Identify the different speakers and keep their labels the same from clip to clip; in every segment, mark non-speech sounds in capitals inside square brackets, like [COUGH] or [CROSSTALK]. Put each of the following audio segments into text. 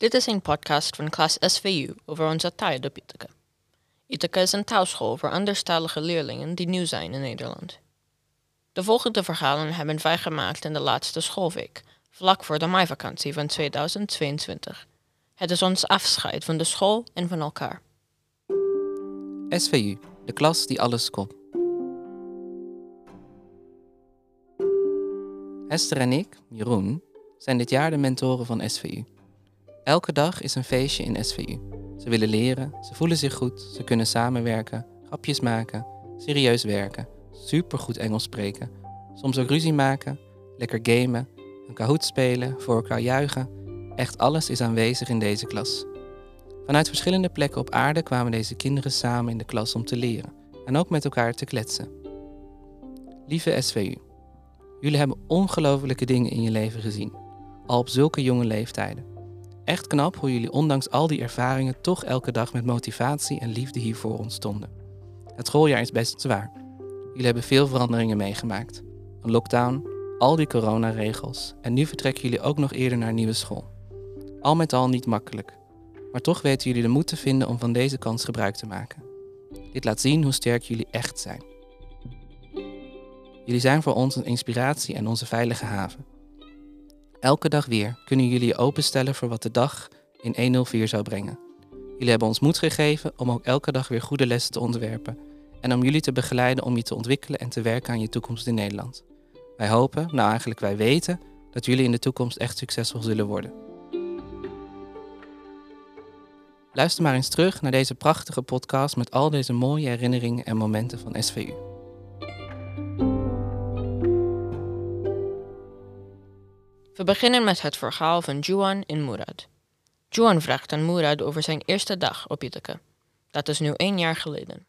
Speaker 1: Dit is een podcast van klas SVU over onze tijd op Ithaca. Ithaca is een taalschool voor anderstalige leerlingen die nieuw zijn in Nederland. De volgende verhalen hebben wij gemaakt in de laatste schoolweek, vlak voor de meivakantie van 2022. Het is ons afscheid van de school en van elkaar.
Speaker 2: SVU, de klas die alles kon. Esther en ik, Jeroen, zijn dit jaar de mentoren van SVU. Elke dag is een feestje in SVU. Ze willen leren, ze voelen zich goed, ze kunnen samenwerken, grapjes maken, serieus werken, supergoed Engels spreken, soms ook ruzie maken, lekker gamen, een Kahoot spelen, voor elkaar juichen. Echt alles is aanwezig in deze klas. Vanuit verschillende plekken op aarde kwamen deze kinderen samen in de klas om te leren en ook met elkaar te kletsen. Lieve SVU, jullie hebben ongelofelijke dingen in je leven gezien, al op zulke jonge leeftijden. Echt knap hoe jullie ondanks al die ervaringen toch elke dag met motivatie en liefde hier voor ons stonden. Het schooljaar is best zwaar. Jullie hebben veel veranderingen meegemaakt. Een lockdown, al die coronaregels en nu vertrekken jullie ook nog eerder naar een nieuwe school. Al met al niet makkelijk, maar toch weten jullie de moed te vinden om van deze kans gebruik te maken. Dit laat zien hoe sterk jullie echt zijn. Jullie zijn voor ons een inspiratie en onze veilige haven. Elke dag weer kunnen jullie je openstellen voor wat de dag in 104 zou brengen. Jullie hebben ons moed gegeven om ook elke dag weer goede lessen te ontwerpen en om jullie te begeleiden om je te ontwikkelen en te werken aan je toekomst in Nederland. Wij hopen, nou eigenlijk wij weten, dat jullie in de toekomst echt succesvol zullen worden. Luister maar eens terug naar deze prachtige podcast met al deze mooie herinneringen en momenten van SVU.
Speaker 1: We beginnen met het verhaal van Juan en Murad. Juan vraagt aan Murad over zijn eerste dag op Ithaca. Dat is nu één jaar geleden.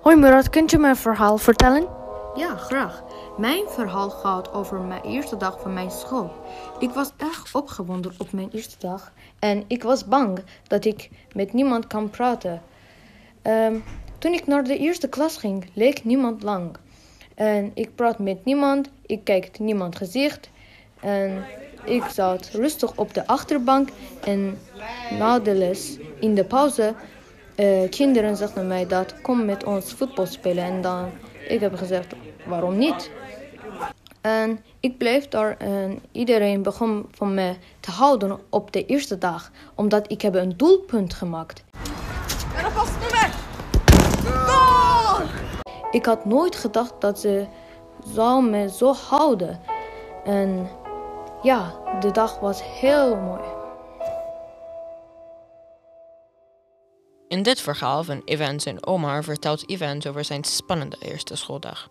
Speaker 3: Hoi Murat, kunt je me een verhaal vertellen?
Speaker 4: Ja, graag. Mijn verhaal gaat over mijn eerste dag van mijn school. Ik was erg opgewonden op mijn eerste dag en ik was bang dat ik met niemand kan praten. Ehm, toen ik naar de eerste klas ging, leek niemand lang. En ik praat met niemand, ik kijk niemand gezicht. En ik zat rustig op de achterbank en na de les, in de pauze, uh, kinderen zeggen mij dat kom met ons voetbal spelen. En dan ik heb gezegd waarom niet? En ik bleef daar en iedereen begon van me te houden op de eerste dag, omdat ik heb een doelpunt gemaakt. Ik had nooit gedacht dat ze zou me zo houden. En ja, de dag was heel mooi.
Speaker 1: In dit verhaal van Evans en Omar vertelt Evans over zijn spannende eerste schooldag.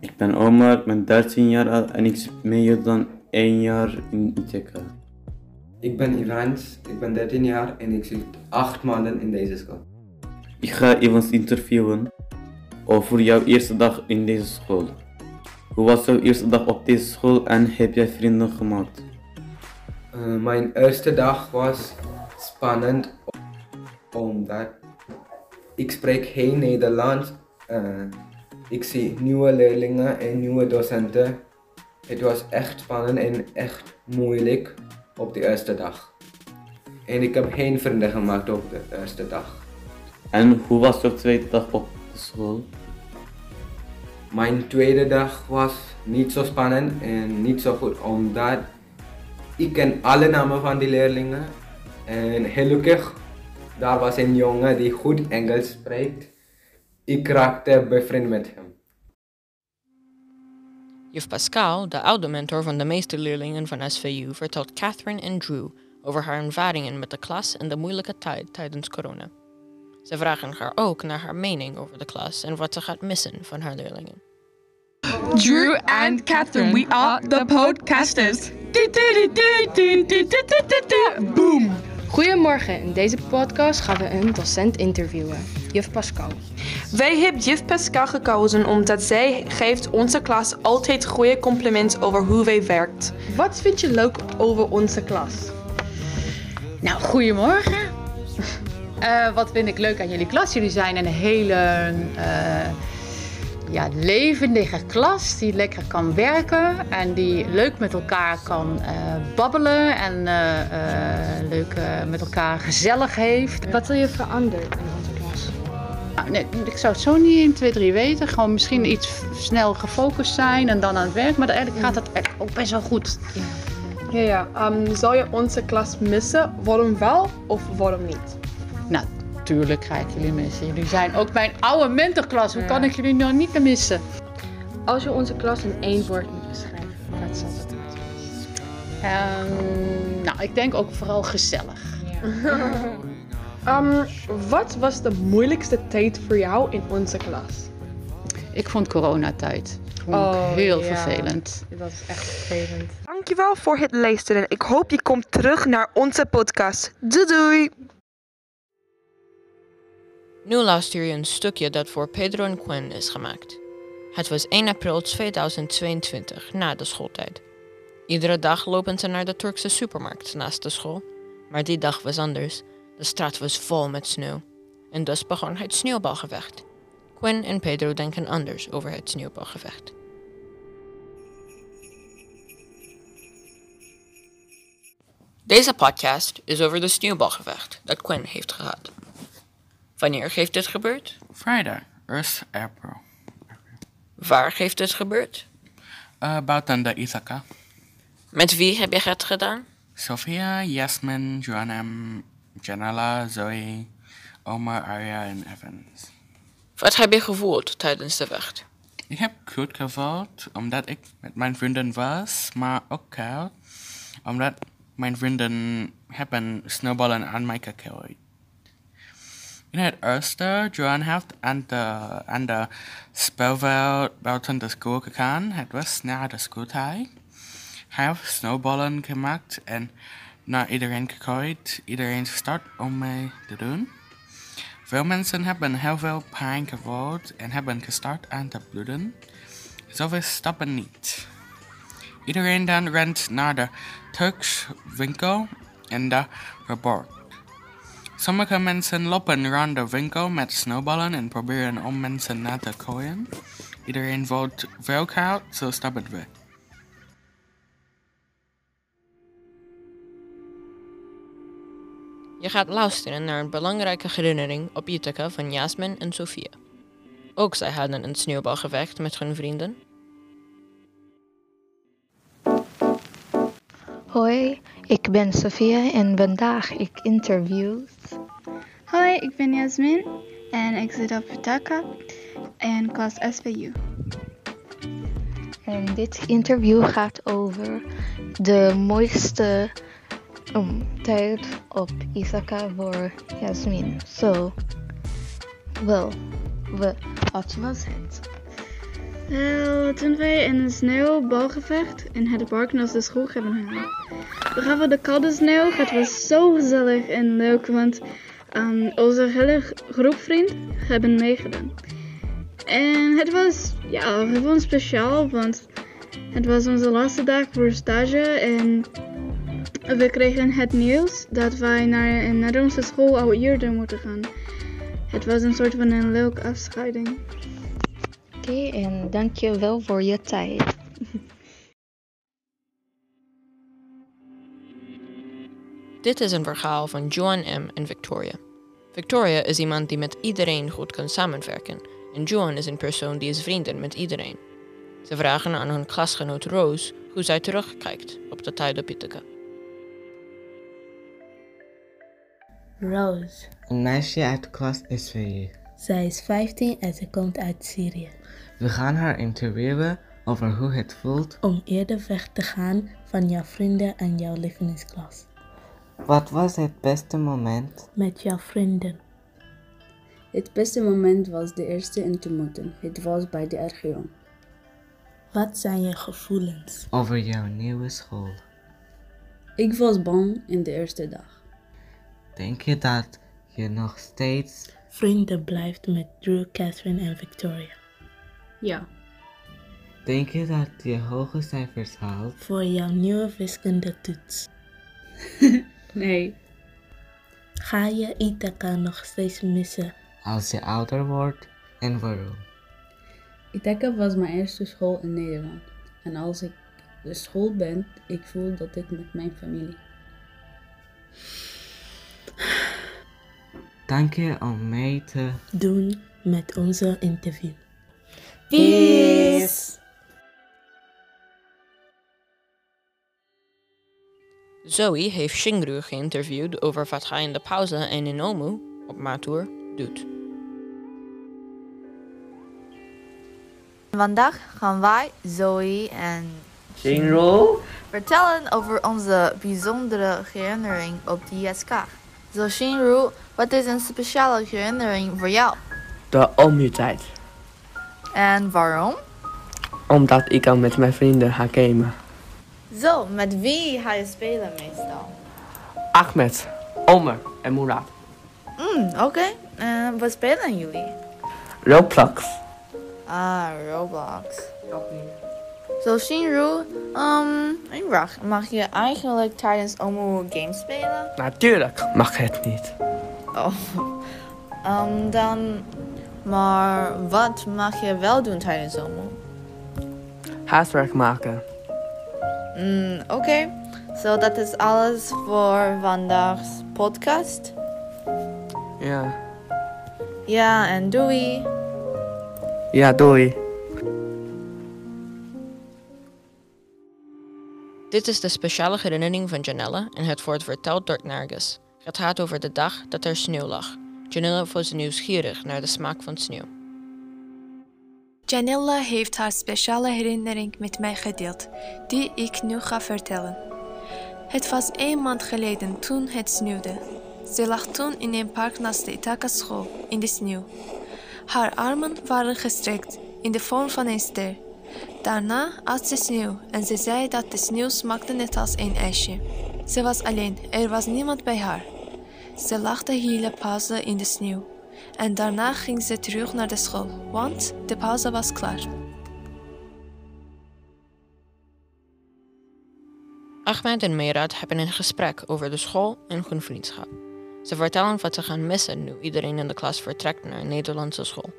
Speaker 5: Ik ben Omar, ik ben 13 jaar oud en ik ben meer dan 1 jaar in Ithaca.
Speaker 6: Ik ben Evans, ik ben 13 jaar en ik zit 8 maanden in deze school.
Speaker 5: Ik ga Evans interviewen over jouw eerste dag in deze school. Hoe was jouw eerste dag op deze school en heb jij vrienden gemaakt?
Speaker 6: Uh, mijn eerste dag was spannend omdat ik spreek geen Nederlands. Uh, ik zie nieuwe leerlingen en nieuwe docenten. Het was echt spannend en echt moeilijk op de eerste dag. En ik heb geen vrienden gemaakt op de eerste dag.
Speaker 5: En hoe was jouw tweede dag op de school?
Speaker 6: Mijn tweede dag was niet zo spannend en niet zo goed, omdat ik ken alle namen van die leerlingen. En gelukkig, daar was een jongen die goed Engels spreekt. Ik raakte bevriend met hem.
Speaker 1: Juf Pascal, de oude mentor van de meeste leerlingen van SVU, vertelt Catherine en Drew over haar ervaringen met de klas en de moeilijke tijd tijdens corona. Ze vragen haar ook naar haar mening over de klas en wat ze gaat missen van haar leerlingen.
Speaker 7: Drew and Catherine, we are the podcasters. Boom!
Speaker 3: Goedemorgen, in deze podcast gaan we een docent interviewen, juf Pascal.
Speaker 8: Wij hebben juf Pascal gekozen omdat zij geeft onze klas altijd goede complimenten over hoe wij werkt.
Speaker 3: Wat vind je leuk over onze klas?
Speaker 9: Nou, goedemorgen. Uh, wat vind ik leuk aan jullie klas? Jullie zijn een hele uh, ja, levendige klas die lekker kan werken en die leuk met elkaar kan eh, babbelen en eh, eh, leuk eh, met elkaar gezellig heeft.
Speaker 10: Wat wil je veranderen in onze klas?
Speaker 9: Nou, nee, ik zou het zo niet 1, 2, 3 weten. Gewoon misschien iets snel gefocust zijn en dan aan het werk. Maar eigenlijk gaat dat ook best wel goed.
Speaker 8: Ja, ja. Ehm, zou je onze klas missen? Waarom wel of waarom niet?
Speaker 9: Nou, tuurlijk ga ik jullie missen. Jullie zijn ook mijn oude mentorklas. Hoe kan ik jullie nou niet missen?
Speaker 10: Als je onze klas in één woord moet beschrijven, wat zou dat zijn?
Speaker 9: Ehm, nou, ik denk ook vooral gezellig. [LAUGHS]
Speaker 8: Ehm, wat was de moeilijkste tijd voor jou in onze klas?
Speaker 9: Ik vond coronatijd vond
Speaker 10: Oh,
Speaker 9: heel
Speaker 10: ja.
Speaker 9: vervelend.
Speaker 10: Dat is echt vervelend.
Speaker 8: Dankjewel voor het luisteren. Ik hoop je komt terug naar onze podcast. Doei doei!
Speaker 1: Nu luister je een stukje dat voor Pedro en Quinn is gemaakt. Het was 1 april 2022, na de schooltijd. Iedere dag lopen ze naar de Turkse supermarkt naast de school. Maar die dag was anders. De straat was vol met sneeuw. En dus begon het sneeuwbalgevecht. Quinn en Pedro denken anders over het sneeuwbalgevecht. Deze podcast is over de sneeuwbalgevecht dat Quinn heeft gehad. Wanneer heeft dit gebeurd?
Speaker 11: Friday, 1 April.
Speaker 1: Waar heeft dit gebeurd?
Speaker 11: Uh, buiten de Ithaca.
Speaker 1: Met wie heb je het gedaan?
Speaker 11: Sophia, Yasmin, Joannem, Janella, Zoe, Omar, Arya en Evans.
Speaker 1: Wat heb je gevoeld tijdens de vecht?
Speaker 11: Ik heb goed gevoeld omdat ik met mijn vrienden was, maar ook koud. Omdat mijn vrienden hebben sneeuwballen aan mij gegooid. In het eerste, Joan heeft aan de, aan de speelveld buiten de school gegaan. Het was na de schooltijd. Hij heeft sneeuwballen gemaakt en naar iedereen gegooid. Iedereen start om mee te doen. Veel mensen hebben heel veel pijn gevoeld en hebben gestart aan te bloeden. Zoveel stappen niet. Iedereen dan rent naar de Turks winkel en daar verborgt. Sommige mensen lopen rond de winkel met sneeuwballen en proberen om mensen na te gooien. Iedereen voelt veel koud, zo stappen we.
Speaker 1: Je gaat luisteren naar een belangrijke herinnering op Ithaca van Jasmin en Sofia. Ook zij hadden een sneeuwbalgevecht met hun vrienden.
Speaker 12: Hoi, ik ben Sofia en vandaag ik interview.
Speaker 13: Hoi, ik ben Jasmin en ik zit op Vitaka in klas SVU.
Speaker 12: En dit interview gaat over de mooiste um, tijd op Isaka voor Jasmin. Zo, wel, we, wat was het?
Speaker 13: Wel, toen wij in een sneeuwbalgevecht in het park naast de school hebben gehad. We gaven de koude sneeuw. Het was zo gezellig en leuk, want um, onze hele groep vrienden hebben meegedaan. En het was, ja, gewoon speciaal, want het was onze laatste dag voor stage en we kregen het nieuws dat wij naar een Nederlandse school eerder moeten gaan. Het was een soort van een leuke afscheiding.
Speaker 12: Oké, en dank je wel voor je tijd. [LAUGHS]
Speaker 1: Dit is een verhaal van Joan M. en Victoria. Victoria is iemand die met iedereen goed kan samenwerken en Joan is een persoon die is vrienden met iedereen. Ze vragen aan hun klasgenoot Rose hoe zij terugkijkt op de tijd op Ithaca.
Speaker 14: Rose.
Speaker 15: Een meisje uit klas SVU.
Speaker 14: Zij is 15 en ze komt uit Syrië.
Speaker 15: We gaan haar interviewen over hoe het voelt
Speaker 14: om eerder weg te gaan van jouw vrienden en jouw lievelingsklas.
Speaker 15: Wat was het beste moment?
Speaker 14: Met jouw vrienden.
Speaker 16: Het beste moment was de eerste ontmoeting. Het was bij de RGO.
Speaker 14: Wat zijn je gevoelens?
Speaker 15: Over jouw nieuwe school.
Speaker 16: Ik was bang in de eerste dag.
Speaker 15: Denk je dat je nog steeds
Speaker 14: vrienden blijft met Drew, Catherine en Victoria?
Speaker 16: Ja.
Speaker 15: Denk je dat je hoge cijfers haalt?
Speaker 14: Voor jouw nieuwe wiskundetoets. [LAUGHS]
Speaker 16: nee.
Speaker 14: Ga je Ithaca nog steeds missen?
Speaker 15: Als je ouder wordt en waarom?
Speaker 16: Ithaca was mijn eerste school in Nederland. En als ik de school ben, ik voel dat ik met mijn familie.
Speaker 15: Dank je om mee te
Speaker 14: doen met onze interview.
Speaker 1: Peace. Zoe heeft Shingru geïnterviewd over wat hij in de pauze en in Omu, op Matour, doet.
Speaker 17: Vandaag gaan wij, Zoe en
Speaker 15: Shinro
Speaker 17: vertellen over onze bijzondere herinnering op de ISK. Zo Shinru, wat is een speciale herinnering voor jou?
Speaker 18: De omutijd.
Speaker 17: En waarom?
Speaker 18: Omdat ik al met mijn vrienden ga gamen.
Speaker 17: Zo, met wie ga je spelen meestal?
Speaker 18: Ahmed, Omer en Murat.
Speaker 17: Mm, oké. En wat spelen jullie?
Speaker 18: Roblox.
Speaker 17: Ah, Roblox. Zo, Shinru, um, vraag. Mag je eigenlijk tijdens Omu games spelen?
Speaker 18: Natuurlijk mag het niet.
Speaker 17: Oh. Um, dan, maar wat mag je wel doen tijdens Omu?
Speaker 18: Huiswerk maken.
Speaker 17: Mm, Oké, zo dat is alles voor vandaag's podcast.
Speaker 18: Ja.
Speaker 17: Ja, en doei.
Speaker 18: Ja, doei.
Speaker 1: Dit is de speciale herinnering van Janelle en het wordt verteld door Nargis. Het gaat over de dag dat er sneeuw lag. Janelle was nieuwsgierig naar de smaak van sneeuw.
Speaker 19: Janella heeft haar speciale herinnering met mij gedeeld, die ik nu ga vertellen. Het was een maand geleden toen het sneeuwde. Ze lag toen in een park naast de Ithaca school in de sneeuw. Haar armen waren gestrekt in de vorm van een ster. Daarna at ze sneeuw en ze zei dat de sneeuw smaakte net als een ijsje. Ze was alleen, er was niemand bij haar. Ze lag de hele pauze in de sneeuw. En daarna ging ze terug naar de school, want de pauze was klaar.
Speaker 1: Ahmed en Meerad hebben een gesprek over de school en hun vriendschap. Ze vertellen wat ze gaan missen nu iedereen in de klas vertrekt naar een Nederlandse school.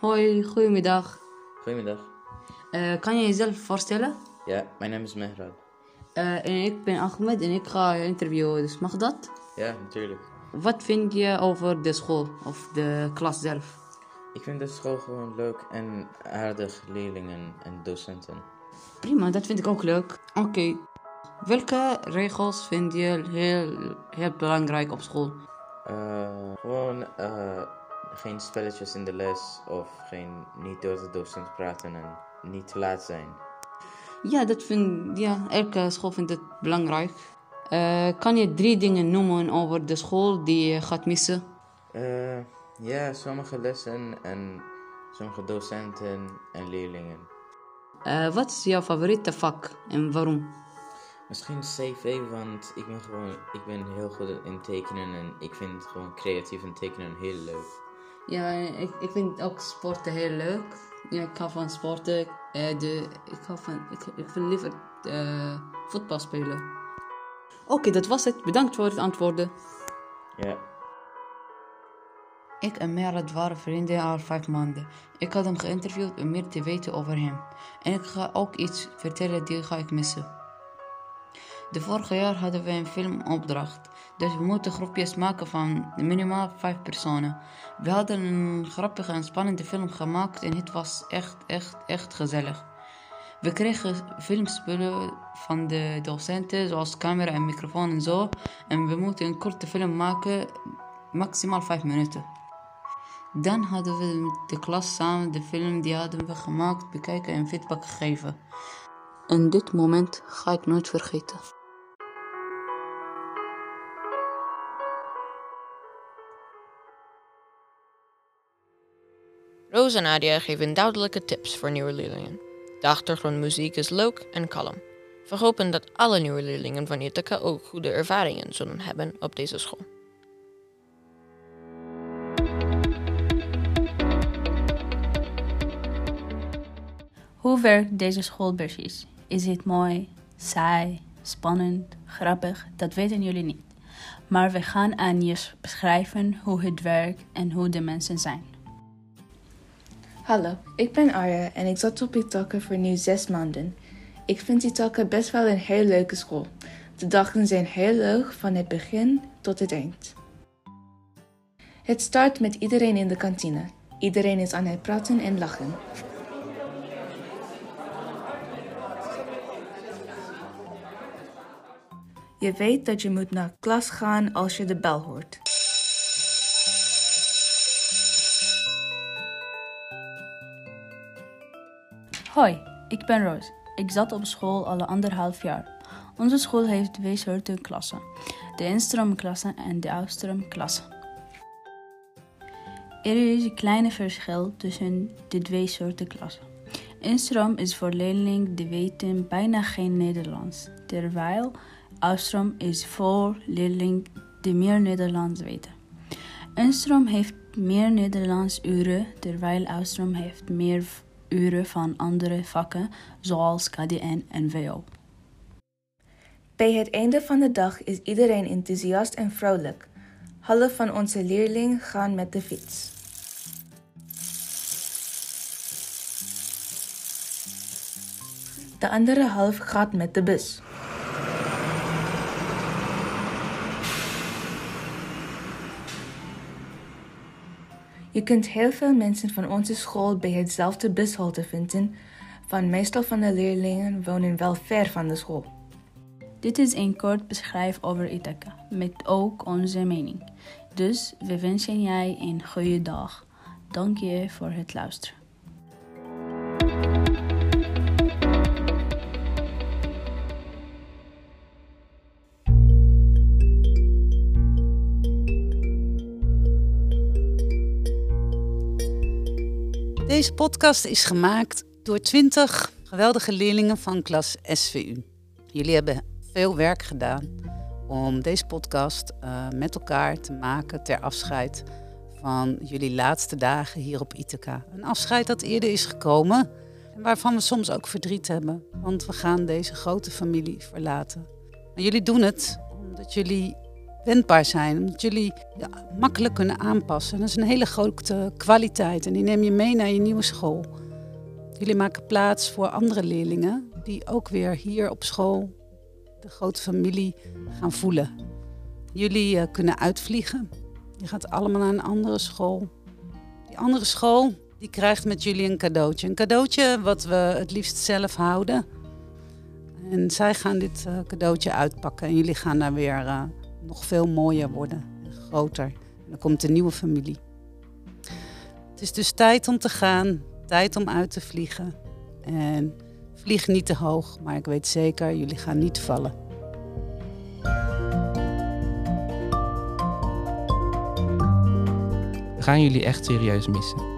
Speaker 20: Hoi, goedemiddag.
Speaker 21: Goedemiddag.
Speaker 20: Uh, kan je jezelf voorstellen?
Speaker 21: Ja, mijn naam is Mehrad.
Speaker 20: Uh, en ik ben Ahmed en ik ga je interviewen, dus mag dat?
Speaker 21: Ja, natuurlijk.
Speaker 20: Wat vind je over de school of de klas zelf?
Speaker 21: Ik vind de school gewoon leuk en aardig leerlingen en docenten.
Speaker 20: Prima, dat vind ik ook leuk. Oké, okay. welke regels vind je heel, heel belangrijk op school?
Speaker 21: Uh, gewoon geen spelletjes in de les of geen niet door de docent praten en niet te laat zijn.
Speaker 20: Ja, dat vind ja, elke school vindt het belangrijk. Uh, kan je drie dingen noemen over de school die je gaat missen?
Speaker 21: Uh, ja, sommige lessen en sommige docenten en leerlingen.
Speaker 20: Uh, wat is jouw favoriete vak en waarom?
Speaker 21: Misschien CV, want ik ben gewoon ik ben heel goed in tekenen en ik vind gewoon creatief en tekenen heel leuk.
Speaker 20: Ja, ik, ik vind ook sporten heel leuk. Ja, ik hou van sporten. Uh, de, ik, hou van, ik, ik wil liever uh, voetbal spelen. Oké, okay, dat was het. Bedankt voor het antwoorden.
Speaker 21: Ja.
Speaker 20: Ik en Merat waren vrienden al vijf maanden. Ik had hem geïnterviewd om meer te weten over hem. En ik ga ook iets vertellen die ga ik missen. De vorige jaar hadden we een filmopdracht. Dus we moeten groepjes maken van minimaal vijf personen. We hadden een grappige en spannende film gemaakt en het was echt, echt, echt gezellig. We kregen filmspullen van de docenten, zoals camera en microfoon en zo. En we moeten een korte film maken, maximaal vijf minuten. Dan hadden we met de klas samen de film die hadden we gemaakt bekijken en feedback gegeven. En dit moment ga ik nooit vergeten.
Speaker 1: Roos en Nadia geven duidelijke tips voor nieuwe leerlingen. De achtergrondmuziek is leuk en kalm. We hopen dat alle nieuwe leerlingen van Ithaca ook goede ervaringen zullen hebben op deze school.
Speaker 14: Hoe werkt deze school precies? Is het mooi, saai, spannend, grappig? Dat weten jullie niet.
Speaker 16: maar we gaan aan je beschrijven hoe het werkt en hoe de mensen zijn.
Speaker 3: Hallo, ik ben Arya en ik zat op Itaka voor nu zes maanden. Ik vind Itaka best wel een heel leuke school. De dagen zijn heel leuk van het begin tot het eind. Het start met iedereen in de kantine. Iedereen is aan het praten en lachen. Je weet dat je moet naar klas gaan als je de bel hoort.
Speaker 16: Hoi, ik ben Roos. Ik zat op school al anderhalf jaar. Onze school heeft twee soorten klassen: de instroomklasse en de uitstroomklasse. Er is een kleine verschil tussen de twee soorten klassen. Instroom is voor leerlingen die weten bijna geen Nederlands, terwijl uitstroom is voor leerlingen die meer Nederlands weten. Instroom heeft meer Nederlands uren, terwijl uitstroom heeft meer uren van andere vakken, zoals KDN en VO.
Speaker 3: Bij het einde van de dag is iedereen enthousiast en vrolijk. Half van onze leerlingen gaan met de fiets. De andere half gaat met de bus. Je kunt heel veel mensen van onze school bij hetzelfde bushalte vinden, van meestal van de leerlingen wonen wel ver van de school.
Speaker 16: Dit is een kort beschrijf over Ithaca, met ook onze mening. Dus we wensen jij een goede dag. Dank je voor het luisteren.
Speaker 22: Deze podcast is gemaakt door 20 geweldige leerlingen van klas SVU. Jullie hebben veel werk gedaan om deze podcast uh, met elkaar te maken ter afscheid van jullie laatste dagen hier op Ithaca. Een afscheid dat eerder is gekomen en waarvan we soms ook verdriet hebben, want we gaan deze grote familie verlaten. En jullie doen het omdat jullie wendbaar zijn, omdat jullie ja, makkelijk kunnen aanpassen. Dat is een hele grote kwaliteit en die neem je mee naar je nieuwe school. Jullie maken plaats voor andere leerlingen die ook weer hier op school de grote familie gaan voelen. Jullie uh, kunnen uitvliegen. Je gaat allemaal naar een andere school. Die andere school die krijgt met jullie een cadeautje. Een cadeautje wat we het liefst zelf houden. En zij gaan dit uh, cadeautje uitpakken en jullie gaan daar weer uh, nog veel mooier worden en groter. Dan komt een nieuwe familie. Het is dus tijd om te gaan, tijd om uit te vliegen. En vlieg niet te hoog, maar ik weet zeker, jullie gaan niet vallen.
Speaker 2: Gaan jullie echt serieus missen.